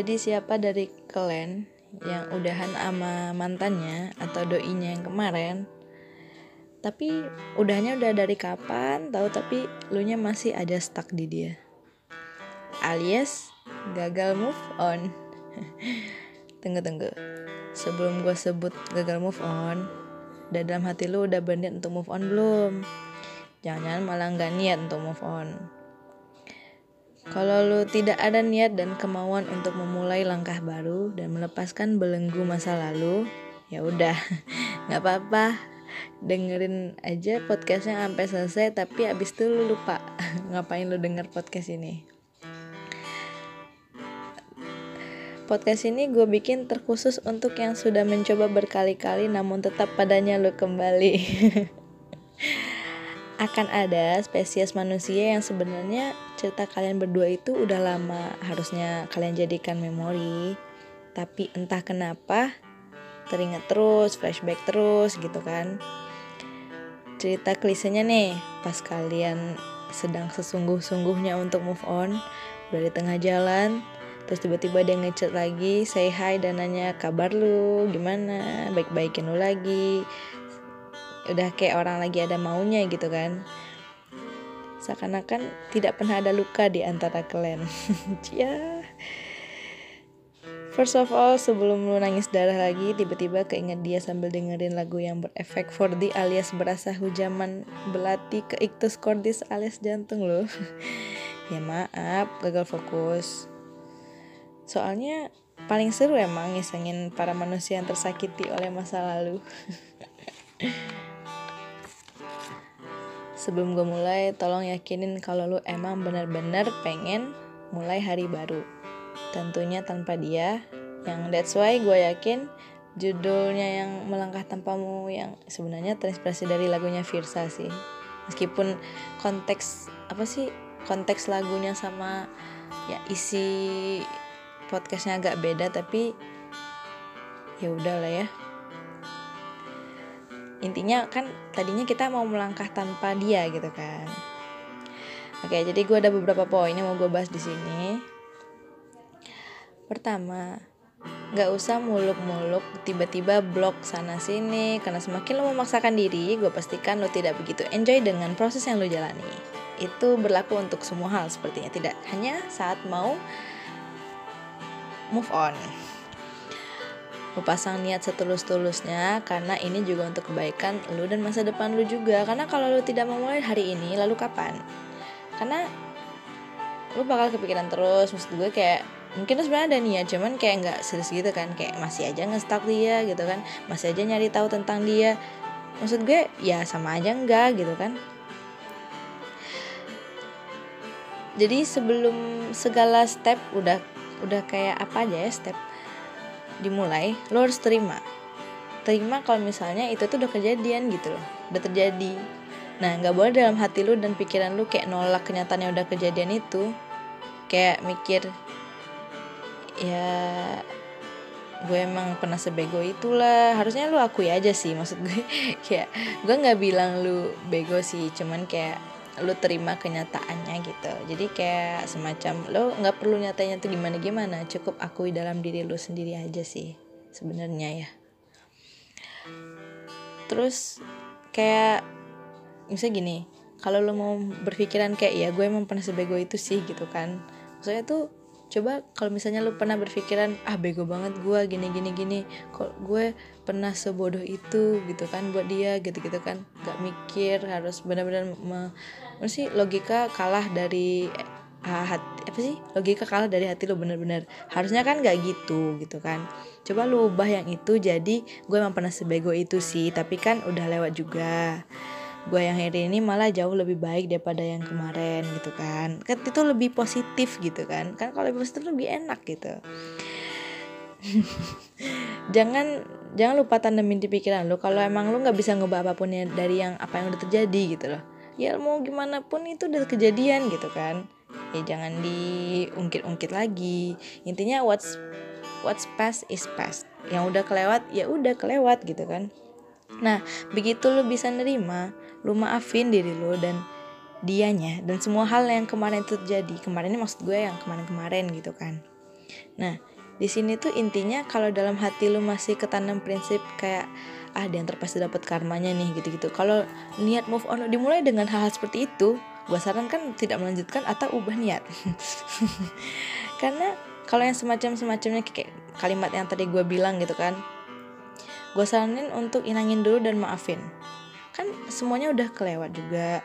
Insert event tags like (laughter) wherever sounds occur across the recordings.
Jadi siapa dari kalian yang udahan sama mantannya atau doinya yang kemarin. Tapi udahnya udah dari kapan tahu tapi lu nya masih ada stuck di dia. Alias gagal move on. (laughs) Tunggu tunggu. Sebelum gue sebut gagal move on dan dalam hati lu udah berniat untuk move on belum? Jangan-jangan malah nggak niat untuk move on kalau lu tidak ada niat dan kemauan untuk memulai langkah baru dan melepaskan belenggu masa lalu, ya udah, (laughs) nggak apa-apa. Dengerin aja podcastnya sampai selesai, tapi abis itu lu lupa (laughs) ngapain lu denger podcast ini. Podcast ini gue bikin terkhusus untuk yang sudah mencoba berkali-kali namun tetap padanya lu kembali. (laughs) akan ada spesies manusia yang sebenarnya cerita kalian berdua itu udah lama. Harusnya kalian jadikan memori. Tapi entah kenapa teringat terus flashback terus gitu kan. Cerita klisenya nih pas kalian sedang sesungguh-sungguhnya untuk move on udah di tengah jalan terus tiba-tiba dia ngechat lagi say hi dan nanya kabar lu? Gimana? Baik-baikin lu lagi udah kayak orang lagi ada maunya gitu kan seakan-akan tidak pernah ada luka di antara kalian (laughs) ya First of all, sebelum lu nangis darah lagi, tiba-tiba keinget dia sambil dengerin lagu yang berefek 4D alias berasa hujaman belati ke ictus cordis alias jantung lo. (laughs) ya maaf, gagal fokus. Soalnya paling seru emang ngisengin para manusia yang tersakiti oleh masa lalu. (laughs) Sebelum gue mulai, tolong yakinin kalau lu emang bener-bener pengen mulai hari baru. Tentunya tanpa dia, yang that's why gue yakin judulnya yang melangkah tanpamu yang sebenarnya terinspirasi dari lagunya Virsa sih. Meskipun konteks apa sih konteks lagunya sama ya isi podcastnya agak beda tapi ya udah lah ya intinya kan tadinya kita mau melangkah tanpa dia gitu kan. Oke jadi gue ada beberapa poin yang mau gue bahas di sini. Pertama nggak usah muluk-muluk tiba-tiba blok sana sini. Karena semakin lo memaksakan diri gue pastikan lo tidak begitu enjoy dengan proses yang lo jalani. Itu berlaku untuk semua hal sepertinya. Tidak hanya saat mau move on lu pasang niat setulus-tulusnya karena ini juga untuk kebaikan lu dan masa depan lu juga. Karena kalau lu tidak memulai hari ini lalu kapan? Karena lu bakal kepikiran terus. Maksud gue kayak mungkin lu sebenarnya ada niat cuman kayak nggak serius gitu kan. Kayak masih aja ngestak dia gitu kan. Masih aja nyari tahu tentang dia. Maksud gue ya sama aja enggak gitu kan. Jadi sebelum segala step udah udah kayak apa aja ya step dimulai lo harus terima. Terima kalau misalnya itu tuh udah kejadian gitu loh udah terjadi. Nah nggak boleh dalam hati lu dan pikiran lu kayak nolak kenyataan yang udah kejadian itu. Kayak mikir ya gue emang pernah sebego itulah. Harusnya lu akui aja sih maksud gue. (laughs) Kayak gue nggak bilang lu bego sih cuman kayak lu terima kenyataannya gitu. Jadi kayak semacam lo nggak perlu nyatanya tuh gimana gimana cukup akui dalam diri lu sendiri aja sih sebenarnya ya. Terus kayak misalnya gini kalau lo mau berpikiran kayak ya gue emang pernah sebego itu sih gitu kan. Maksudnya tuh coba kalau misalnya lu pernah berpikiran ah bego banget gue gini gini gini kok gue pernah sebodoh itu gitu kan buat dia gitu gitu kan. Nggak mikir harus benar-benar sih logika kalah dari uh, hati apa sih? Logika kalah dari hati lu bener-bener. Harusnya kan nggak gitu gitu kan. Coba lu ubah yang itu jadi gue emang pernah sebego itu sih tapi kan udah lewat juga. Gue yang hari ini malah jauh lebih baik daripada yang kemarin gitu kan. Kan itu lebih positif gitu kan. Kan kalau lebih positif lebih enak gitu. (laughs) Jangan jangan lupa tandamin di pikiran lo kalau emang lo nggak bisa ngubah apa pun dari yang apa yang udah terjadi gitu loh ya mau gimana pun itu udah kejadian gitu kan. Ya jangan diungkit-ungkit lagi. Intinya what's what's past is past. Yang udah kelewat ya udah kelewat gitu kan. Nah begitu lo bisa nerima lu maafin diri lu dan dianya dan semua hal yang kemarin itu terjadi. Kemarin ini maksud gue yang kemarin-kemarin gitu kan. Nah di sini tuh intinya kalau dalam hati lu masih ketanam prinsip kayak ah dia terpasti dapat karmanya nih gitu-gitu. Kalau niat move on dimulai dengan hal-hal seperti itu gue sarankan tidak melanjutkan atau ubah niat. (laughs) Karena kalau yang semacam semacamnya kayak kalimat yang tadi gue bilang gitu kan gue saranin untuk inangin dulu dan maafin. Kan semuanya udah kelewat juga.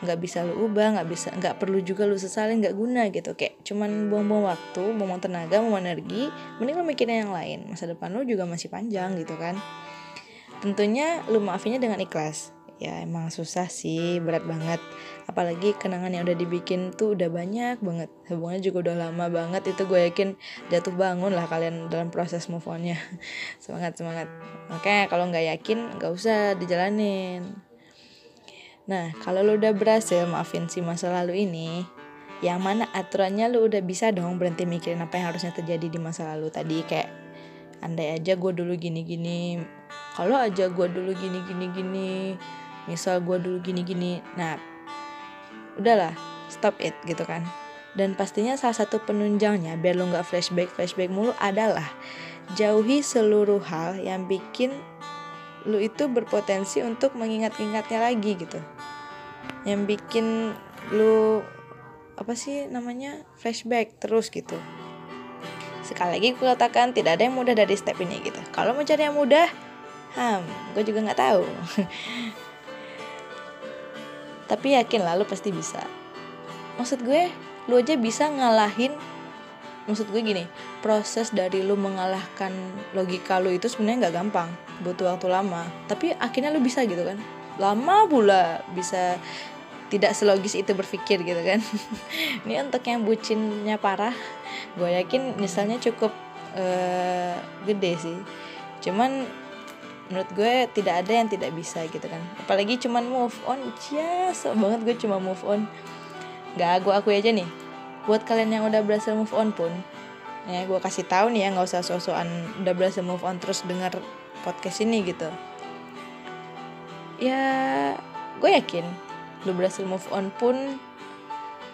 Nggak bisa lu ubah nggak bisa nggak perlu juga lu sesalin nggak guna gitu. Kayak cuman buang-buang waktu buang tenaga buang energi mending lu mikirin yang lain. Masa depan lu juga masih panjang gitu kan tentunya lu maafinnya dengan ikhlas. Ya emang susah sih berat banget. Apalagi kenangan yang udah dibikin tuh udah banyak banget. Hubungannya juga udah lama banget itu gue yakin jatuh bangun lah kalian dalam proses move onnya. (laughs) Semangat semangat. Makanya kalau nggak yakin nggak usah dijalanin. Nah kalau lu udah berhasil maafin si masa lalu ini yang mana aturannya lu udah bisa dong berhenti mikirin apa yang harusnya terjadi di masa lalu tadi? Kayak andai aja gue dulu gini gini kalau aja gue dulu gini gini gini misal gue dulu gini-gini nah udahlah stop it gitu kan. Dan pastinya salah satu penunjangnya biar lo nggak flashback flashback mulu adalah jauhi seluruh hal yang bikin lu itu berpotensi untuk mengingat-ingatnya lagi gitu. Yang bikin lu apa sih namanya flashback terus gitu. Sekali lagi gue katakan tidak ada yang mudah dari step ini gitu. Kalau mau cari yang mudah hmm gue juga nggak tahu. Tapi yakin lah lu pasti bisa. Maksud gue lu aja bisa ngalahin maksud gue gini proses dari lu mengalahkan logika lu itu sebenarnya nggak gampang butuh waktu lama. Tapi akhirnya lu bisa gitu kan? Lama pula bisa tidak selogis itu berpikir gitu kan? (laughs) Ini untuk yang bucinnya parah gue yakin misalnya cukup uh, gede sih. Cuman menurut gue tidak ada yang tidak bisa gitu kan. Apalagi cuman move on. Ya so banget gue cuma move on. Nggak gue akui aja nih. Buat kalian yang udah berhasil move on pun ya gue kasih tahu nih ya nggak usah sosokan udah berhasil move on terus dengar podcast ini gitu. Ya gue yakin lu berhasil move on pun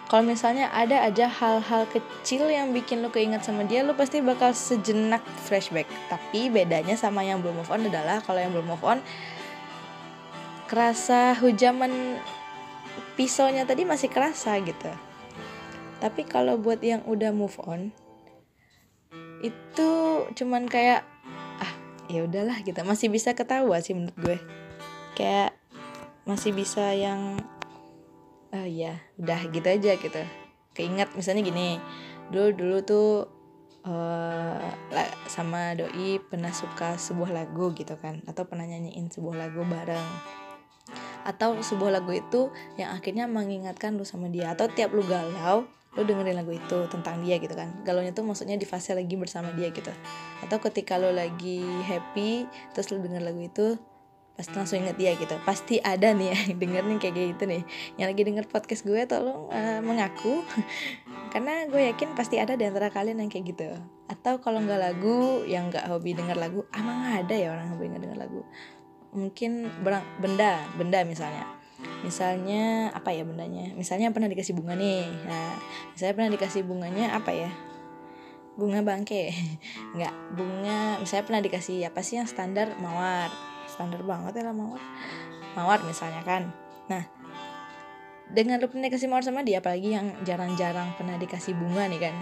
kalau misalnya ada aja hal-hal kecil yang bikin lo keinget sama dia lo pasti bakal sejenak flashback. Tapi bedanya sama yang belum move on adalah kalau yang belum move on kerasa hujaman pisaunya tadi masih kerasa gitu. Tapi kalau buat yang udah move on itu cuman kayak ah ya udahlah gitu. Masih bisa ketawa sih menurut gue. Kayak masih bisa yang oh iya. Udah gitu aja gitu. Keinget misalnya gini. Dulu dulu tuh uh, sama doi pernah suka sebuah lagu gitu kan. Atau pernah nyanyiin sebuah lagu bareng. Atau sebuah lagu itu yang akhirnya mengingatkan lu sama dia. Atau tiap lu galau lu dengerin lagu itu tentang dia gitu kan. Galaunya tuh maksudnya di fase lagi bersama dia gitu. Atau ketika lu lagi happy terus lu denger lagu itu pasti langsung inget dia gitu. Pasti ada nih yang denger nih kayak gitu nih. Yang lagi denger podcast gue tolong uh, mengaku. (laughs) Karena gue yakin pasti ada di antara kalian yang kayak gitu. Atau kalau nggak lagu yang nggak hobi denger lagu emang ada ya orang hobi nggak denger lagu? Mungkin berang, benda benda misalnya. Misalnya apa ya bendanya? Misalnya pernah dikasih bunga nih. Nah misalnya pernah dikasih bunganya apa ya? Bunga bangke. (laughs) Nggak bunga misalnya pernah dikasih apa sih yang standar mawar standar banget ya lah mawar. Mawar misalnya kan. Nah dengan lu pernah dikasih mawar sama dia apalagi yang jarang-jarang pernah dikasih bunga nih kan.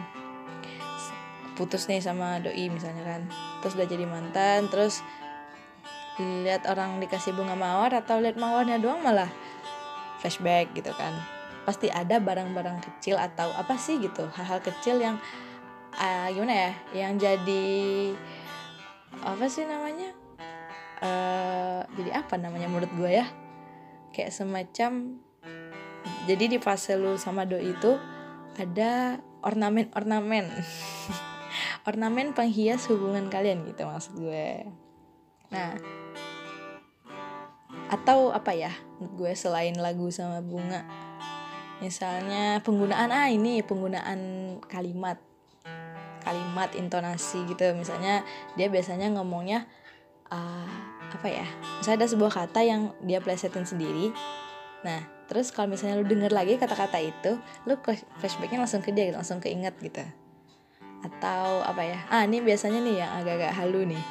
Putus nih sama doi misalnya kan. Terus udah jadi mantan terus lihat orang dikasih bunga mawar atau lihat mawarnya doang malah flashback gitu kan. Pasti ada barang-barang kecil atau apa sih gitu hal-hal kecil yang uh, gimana ya yang jadi apa sih namanya uh, jadi apa namanya menurut gue ya? Kayak semacam jadi di fase lu sama doi itu ada ornamen-ornamen. (laughs) Ornamen penghias hubungan kalian gitu maksud gue. Nah atau apa ya menurut gue selain lagu sama bunga? Misalnya penggunaan ah ini penggunaan kalimat. Kalimat intonasi gitu. Misalnya dia biasanya ngomongnya uh, apa ya misalnya ada sebuah kata yang dia plesetin sendiri. Nah terus kalau misalnya lu denger lagi kata-kata itu lu flashbacknya langsung ke dia gitu, langsung keinget gitu. Atau apa ya ah ini biasanya nih yang agak-agak halu nih.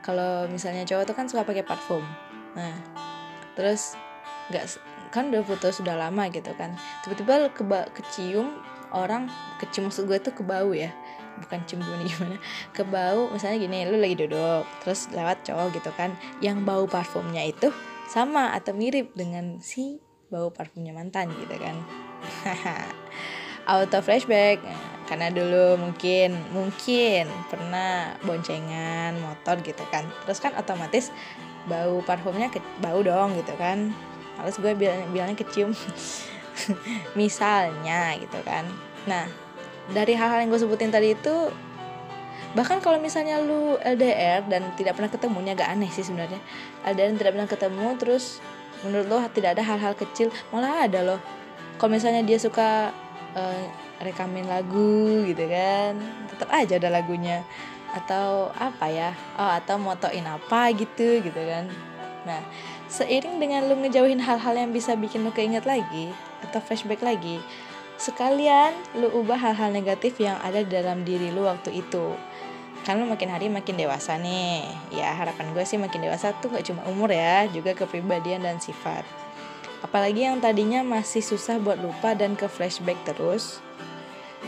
Kalau misalnya cowok tuh kan suka pakai parfum. Nah terus nggak kan udah foto sudah lama gitu kan. Tiba-tiba keba kecium orang kecium maksud gue tuh kebau ya bukan cium (laughs) gimana? Gimana kebau misalnya gini lu lagi duduk terus lewat cowok gitu kan yang bau parfumnya itu sama atau mirip dengan si bau parfumnya mantan gitu kan. (laughs) Auto flashback karena dulu mungkin mungkin pernah boncengan motor gitu kan. Terus kan otomatis bau parfumnya ke, bau dong gitu kan. Harus gue bilang bilangnya kecium. (laughs) Misalnya gitu kan. Nah dari hal-hal yang gue sebutin tadi itu bahkan kalau misalnya lu LDR dan tidak pernah ketemu ini agak aneh sih sebenarnya. LDR dan tidak pernah ketemu terus menurut lo tidak ada hal-hal kecil malah ada loh. Kalau misalnya dia suka uh, rekamin lagu gitu kan tetap aja ada lagunya. Atau apa ya oh atau motoin apa gitu gitu kan. Nah seiring dengan lu ngejauhin hal-hal yang bisa bikin lu keinget lagi atau flashback lagi sekalian lu ubah hal-hal negatif yang ada di dalam diri lu waktu itu. Kan lu makin hari makin dewasa nih. Ya harapan gue sih makin dewasa tuh gak cuma umur ya juga kepribadian dan sifat. Apalagi yang tadinya masih susah buat lupa dan ke flashback terus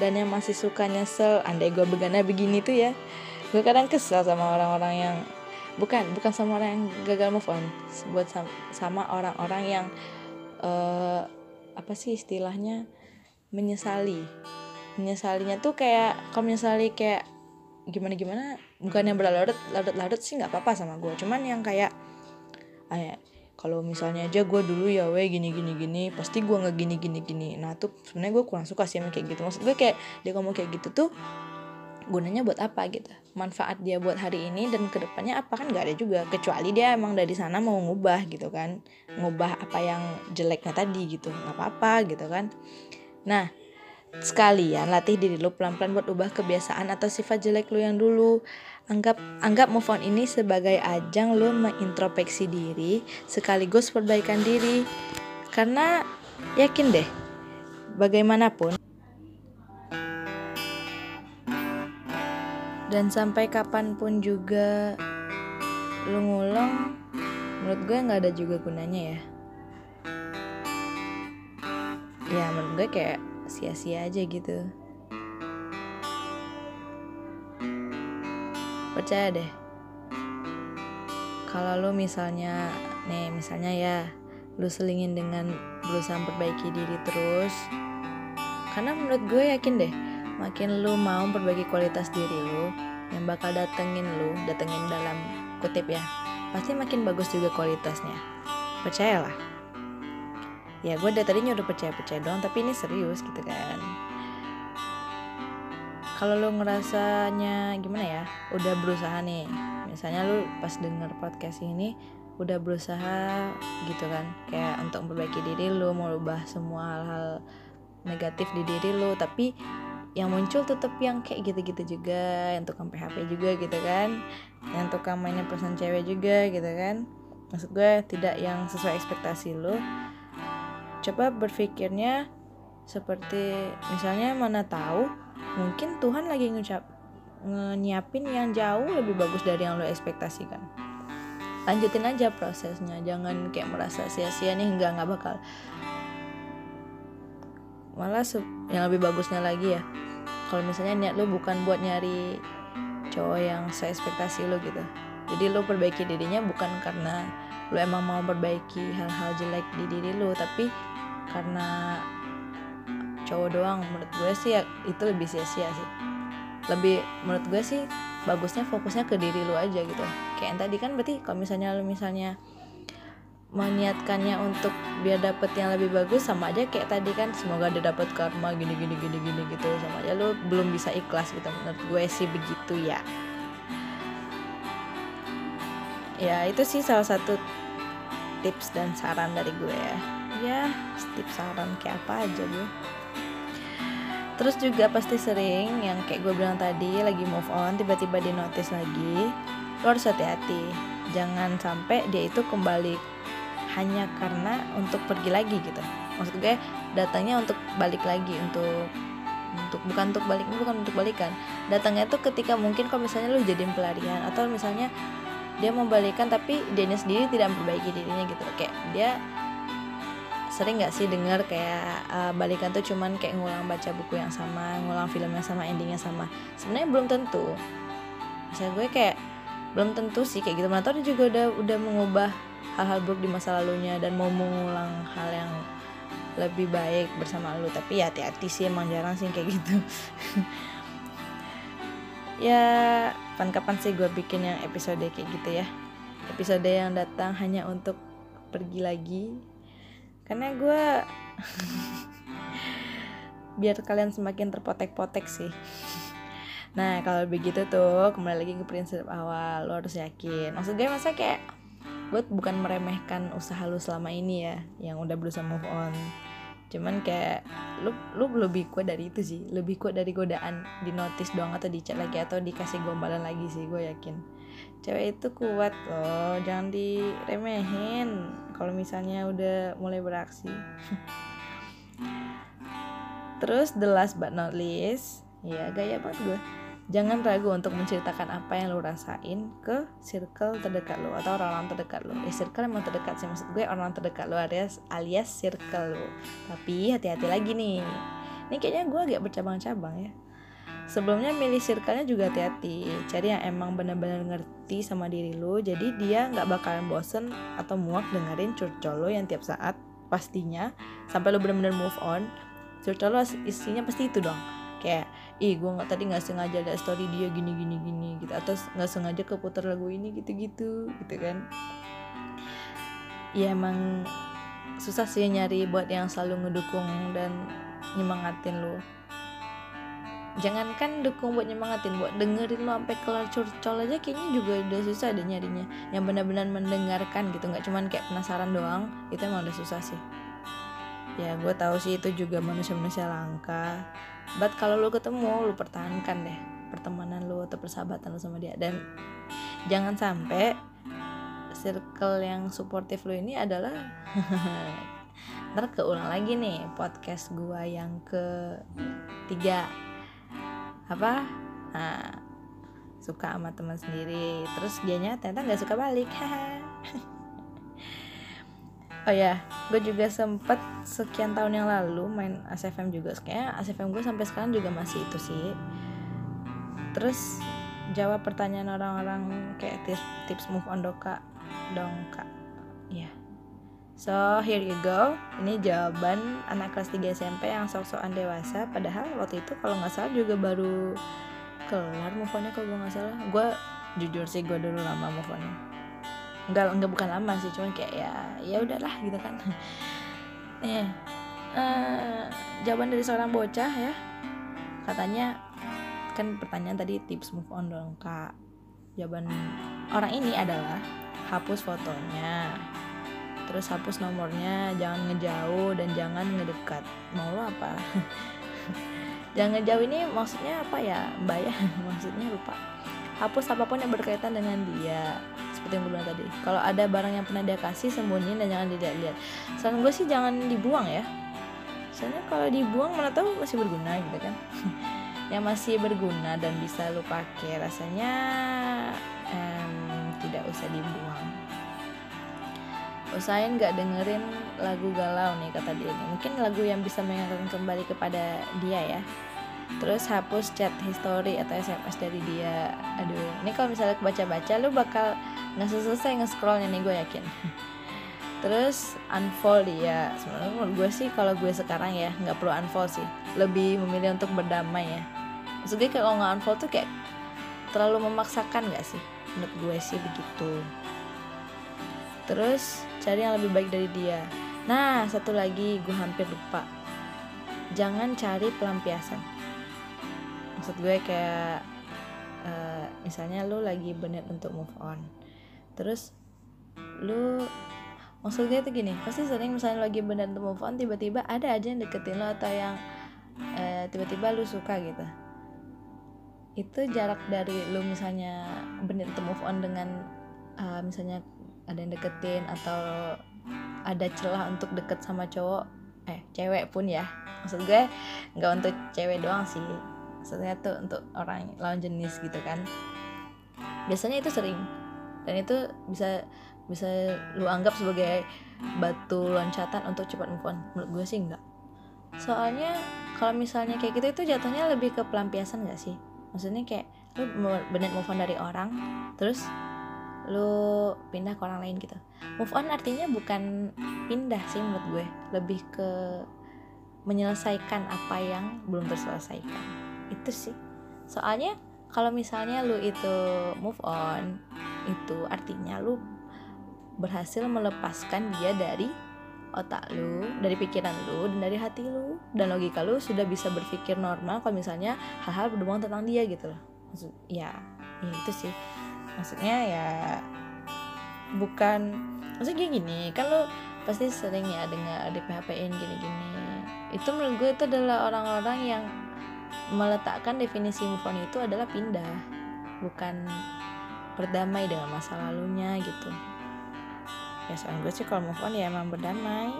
dan yang masih suka nyesel andai gue begana begini tuh ya gue kadang kesel sama orang-orang yang bukan bukan sama orang yang gagal move on buat sama orang-orang yang uh, apa sih istilahnya menyesali. Menyesalinya tuh kayak kalau menyesali kayak gimana gimana bukan yang berlarut larut larut sih nggak apa-apa sama gue cuman yang kayak kayak kalau misalnya aja gue dulu ya weh gini gini gini pasti gue nggak gini gini gini. Nah tuh sebenarnya gue kurang suka sih sama kayak gitu. Maksud gue kayak dia ngomong kayak gitu tuh gunanya buat apa gitu? Manfaat dia buat hari ini dan ke depannya apa? Kan nggak ada juga. Kecuali dia emang dari sana mau ngubah gitu kan. Ngubah apa yang jeleknya tadi gitu. Nggak apa-apa gitu kan nah sekalian latih diri lu pelan-pelan buat ubah kebiasaan atau sifat jelek lu yang dulu. Anggap anggap move on ini sebagai ajang lo mengintrospeksi diri sekaligus perbaikan diri. Karena yakin deh, bagaimanapun. Dan sampai kapan pun juga lu ngulong menurut gue nggak ada juga gunanya ya ya menurut gue kayak sia-sia aja gitu. Percaya deh. Kalau lo misalnya nih misalnya ya lo selingin dengan berusaha memperbaiki diri terus karena menurut gue yakin deh makin lo mau memperbaiki kualitas diri lo yang bakal datengin lo datengin dalam kutip ya pasti makin bagus juga kualitasnya. Percayalah ya gue dari tadi nyuruh percaya percaya doang tapi ini serius gitu kan. Kalau lo ngerasanya gimana ya? Udah berusaha nih. Misalnya lo pas denger podcast ini udah berusaha gitu kan. Kayak untuk memperbaiki diri lo mau ubah semua hal-hal negatif di diri lo tapi yang muncul tetap yang kayak gitu-gitu juga yang tukang PHP juga gitu kan. Yang tukang mainnya persen cewek juga gitu kan. Maksud gue tidak yang sesuai ekspektasi lo coba berpikirnya seperti misalnya mana tahu mungkin Tuhan lagi ngucap nyiapin yang jauh lebih bagus dari yang lo ekspektasikan. Lanjutin aja prosesnya jangan kayak merasa sia-sia nih nggak nggak bakal. Malah yang lebih bagusnya lagi ya kalau misalnya niat lo bukan buat nyari cowok yang seekspektasi lo gitu. Jadi lo perbaiki dirinya bukan karena lo emang mau perbaiki hal-hal jelek di diri lo tapi karena cowok doang menurut gue sih ya, itu lebih sia-sia sih. Lebih menurut gue sih bagusnya fokusnya ke diri lu aja gitu. Kayak yang tadi kan berarti kalau misalnya lu misalnya meniatkannya untuk biar dapet yang lebih bagus sama aja kayak tadi kan semoga dia dapat karma gini gini gini gini gitu. Sama aja lu belum bisa ikhlas gitu menurut gue sih begitu ya. Ya itu sih salah satu tips dan saran dari gue ya ya tips saran kayak apa aja gue. Terus juga pasti sering yang kayak gue bilang tadi lagi move on tiba-tiba di notice lagi lo harus hati-hati. Jangan sampai dia itu kembali hanya karena untuk pergi lagi gitu. Maksud gue datangnya untuk balik lagi untuk untuk bukan untuk balik bukan untuk balikan. Datangnya tuh ketika mungkin kalau misalnya lu jadiin pelarian atau misalnya dia mau balikan tapi dia sendiri tidak memperbaiki dirinya gitu. Kayak dia sering nggak sih dengar kayak uh, balikan tuh cuman kayak ngulang baca buku yang sama ngulang film yang sama endingnya sama. Sebenarnya belum tentu. Misalnya gue kayak belum tentu sih kayak gitu. Dia juga udah udah mengubah hal-hal buruk di masa lalunya dan mau mengulang hal yang lebih baik bersama lu. Tapi ya hati-hati sih emang jarang sih kayak gitu. (laughs) Ya kapan-kapan sih gue bikin yang episode kayak gitu ya. Episode yang datang hanya untuk pergi lagi karena gue (laughs) biar kalian semakin terpotek-potek sih. Nah kalau begitu tuh kembali lagi ke prinsip awal lo harus yakin. Maksud gue masa kayak gue bukan meremehkan usaha lu selama ini ya yang udah berusaha move on. Cuman kayak lu lu lebih kuat dari itu sih. Lebih kuat dari godaan di notice doang atau di chat lagi atau dikasih gombalan lagi sih gue yakin. Cewek itu kuat loh jangan diremehin kalau misalnya udah mulai beraksi terus the last but not least ya gaya banget gue Jangan ragu untuk menceritakan apa yang lo rasain ke circle terdekat lo atau orang-orang terdekat lo. Eh circle emang terdekat sih maksud gue orang terdekat lo alias alias circle lo. Tapi hati-hati lagi nih. Ini kayaknya gue agak bercabang-cabang ya. Sebelumnya milih circle-nya juga hati-hati. Cari yang emang benar-benar ngerti sama diri lo. Jadi dia nggak bakalan bosen atau muak dengerin curcol lo yang tiap saat pastinya sampai lo benar-benar move on. Curcol lo isinya pasti itu dong. Kayak ih gue nggak tadi nggak sengaja ada story dia gini gini gini gitu atau nggak sengaja keputar lagu ini gitu gitu gitu kan ya emang susah sih nyari buat yang selalu ngedukung dan nyemangatin lo jangankan dukung buat nyemangatin buat dengerin lo sampai kelar curcol aja kayaknya juga udah susah deh nyarinya. Yang benar-benar mendengarkan gitu nggak cuman kayak penasaran doang itu emang udah susah sih. Ya gue tahu sih itu juga manusia-manusia langka. But kalau lu ketemu lu pertahankan deh pertemanan lu atau persahabatan lu sama dia. Dan jangan sampai circle yang suportif lu ini adalah (laughs) ntar keulang lagi nih podcast gua yang ke tiga apa? Nah, suka sama teman sendiri. Terus dianya ternyata nggak suka balik. (laughs) Oh ya gue juga sempet sekian tahun yang lalu main ASFM juga. Kayaknya ASFM gue sampai sekarang juga masih itu sih. Terus jawab pertanyaan orang-orang kayak tips tips move on doka dong kak. Ya yeah. So here you go. Ini jawaban anak kelas 3 SMP yang sok-sokan dewasa. Padahal waktu itu kalau nggak salah juga baru kelar move onnya kalau gue nggak salah. Gue jujur sih gue dulu lama move onnya enggak enggak bukan lama sih cuman kayak ya ya udahlah gitu kan. Nih (laughs) uh, jawaban dari seorang bocah ya. Katanya kan pertanyaan tadi tips move on dong kak. Jawaban orang ini adalah hapus fotonya terus hapus nomornya jangan ngejauh dan jangan ngedekat. Mau lo apa? (laughs) Jangan ngejauh ini maksudnya apa ya mbak ya? (laughs) Maksudnya lupa. Hapus apa pun yang berkaitan dengan dia. Seperti yang bilang tadi. Kalau ada barang yang pernah dia kasih sembunyiin dan jangan dilihat-lihat. Saran gue sih jangan dibuang ya. Soalnya kalau dibuang mana tahu masih berguna gitu kan. (laughs) Yang masih berguna dan bisa lo pakai rasanya um, tidak usah dibuang usahain gak dengerin lagu galau nih kata dia ini. Mungkin lagu yang bisa mengingatkan kembali kepada dia ya. Terus hapus chat history atau SMS dari dia. Aduh ini kalau misalnya baca-baca lu bakal nggak selesai nge-scrollnya nih gue yakin. (laughs) Terus unfollow dia sebenarnya gue sih kalau gue sekarang ya nggak perlu unfollow sih. Lebih memilih untuk berdamai ya. Maksudnya kalau nggak unfollow tuh kayak terlalu memaksakan gak sih? Menurut gue sih begitu. Terus cari yang lebih baik dari dia. Nah satu lagi gue hampir lupa. Jangan cari pelampiasan. Maksud gue kayak uh, misalnya lu lagi bener untuk move on. Terus lu maksud gue tuh gini pasti sering misalnya lagi bener untuk move on tiba-tiba ada aja yang deketin lo atau yang uh, tiba-tiba lu suka gitu. Itu jarak dari lu misalnya bener untuk move on dengan uh, misalnya ada yang deketin atau ada celah untuk deket sama cowok eh cewek pun ya. Maksud gue nggak untuk cewek doang sih. Maksudnya tuh untuk orang lawan jenis gitu kan. Biasanya itu sering. Dan itu bisa bisa lu anggap sebagai batu loncatan untuk cepat move on. Menurut gue sih enggak soalnya kalau misalnya kayak gitu itu jatuhnya lebih ke pelampiasan gak sih? Maksudnya kayak lu bener move on dari orang terus lu pindah ke orang lain gitu. Move on artinya bukan pindah sih menurut gue. Lebih ke menyelesaikan apa yang belum terselesaikan. Itu sih. Soalnya kalau misalnya lu itu move on itu artinya lu berhasil melepaskan dia dari otak lu, dari pikiran lu, dan dari hati lu, dan logika lu sudah bisa berpikir normal kalau misalnya hal-hal berhubungan tentang dia gitu loh. Maksud, ya, ya itu sih. Maksudnya ya bukan maksudnya gini, kan lu pasti sering ya dengar di PHP-in gini-gini. Itu menurut gue itu adalah orang-orang yang meletakkan definisi move on itu adalah pindah, bukan berdamai dengan masa lalunya gitu. Ya soal gue sih kalau move on ya emang berdamai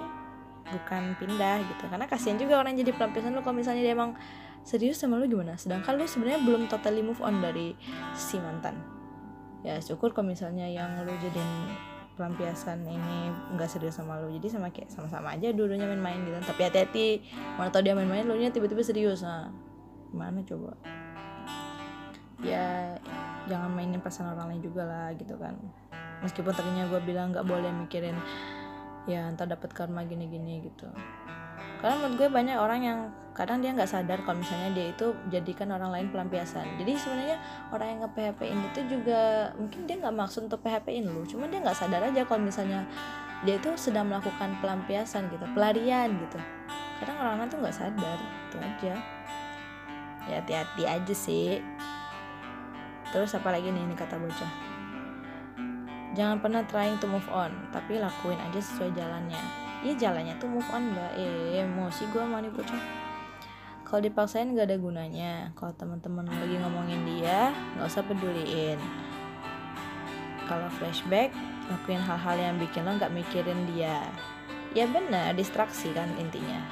bukan pindah gitu. Karena kasihan juga orang jadi pelampiasan lu kalau misalnya dia emang serius sama lu gimana? Sedangkan lu sebenarnya belum totally move on dari si mantan ya syukur kalau misalnya yang lu jadiin pelampiasan ini nggak serius sama lu. Jadi sama kayak sama-sama aja dulunya main-main gitu. Tapi hati-hati mana tau dia main-main lu nya tiba-tiba serius. Nah gimana coba? Ya jangan mainin perasaan orang lain juga lah gitu kan. Meskipun tadinya gue bilang nggak boleh mikirin ya entar dapat karma gini-gini gitu karena menurut gue banyak orang yang kadang dia nggak sadar kalau misalnya dia itu jadikan orang lain pelampiasan. Jadi sebenarnya orang yang nge PHP in itu juga mungkin dia nggak maksud untuk PHP in lu cuma dia nggak sadar aja kalau misalnya dia itu sedang melakukan pelampiasan gitu pelarian gitu. Kadang orang-orang tuh nggak sadar itu aja. Ya hati-hati aja sih. Terus apa lagi nih ini kata bocah? Jangan pernah trying to move on, tapi lakuin aja sesuai jalannya. Iya jalannya tuh move on mbak. Eh emosi gue mau nih bocah. Kalau dipaksain gak ada gunanya. Kalau teman-teman lagi ngomongin dia, nggak usah peduliin. Kalau flashback, lakuin hal-hal yang bikin lo nggak mikirin dia. Ya benar, distraksi kan intinya.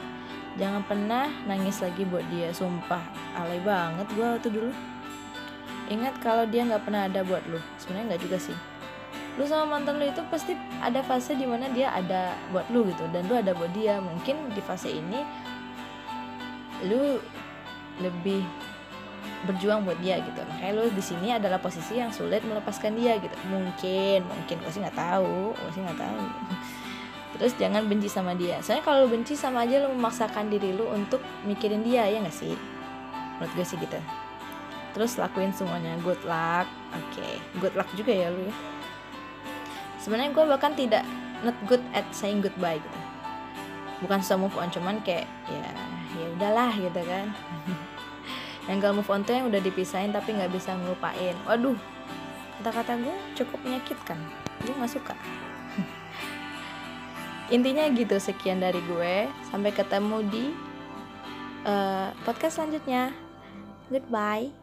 Jangan pernah nangis lagi buat dia, sumpah. Alay banget gue waktu dulu. Ingat kalau dia nggak pernah ada buat lo. Sebenarnya nggak juga sih lu sama mantan lu itu pasti ada fase di mana dia ada buat lu gitu. Dan lu ada buat dia. Mungkin di fase ini lu lebih berjuang buat dia gitu. Makanya lu di sini adalah posisi yang sulit melepaskan dia gitu. Mungkin mungkin. Gue sih nggak tahu. Gue sih nggak tahu. (laughs) Terus jangan benci sama dia. Soalnya kalau lu benci sama aja lu memaksakan diri lu untuk mikirin dia ya nggak sih? Menurut gue sih gitu. Terus lakuin semuanya. Good luck. Oke. Okay. good luck juga ya lu ya sebenarnya gue bahkan tidak not good at saying goodbye gitu. Bukan so move on cuman kayak ya ya udahlah gitu kan. (laughs) Yang gak move on tuh yang udah dipisahin tapi nggak bisa ngelupain. Waduh kata-kata gue cukup menyakitkan. Gue nggak suka. (laughs) Intinya gitu sekian dari gue. Sampai ketemu di uh, podcast selanjutnya. Goodbye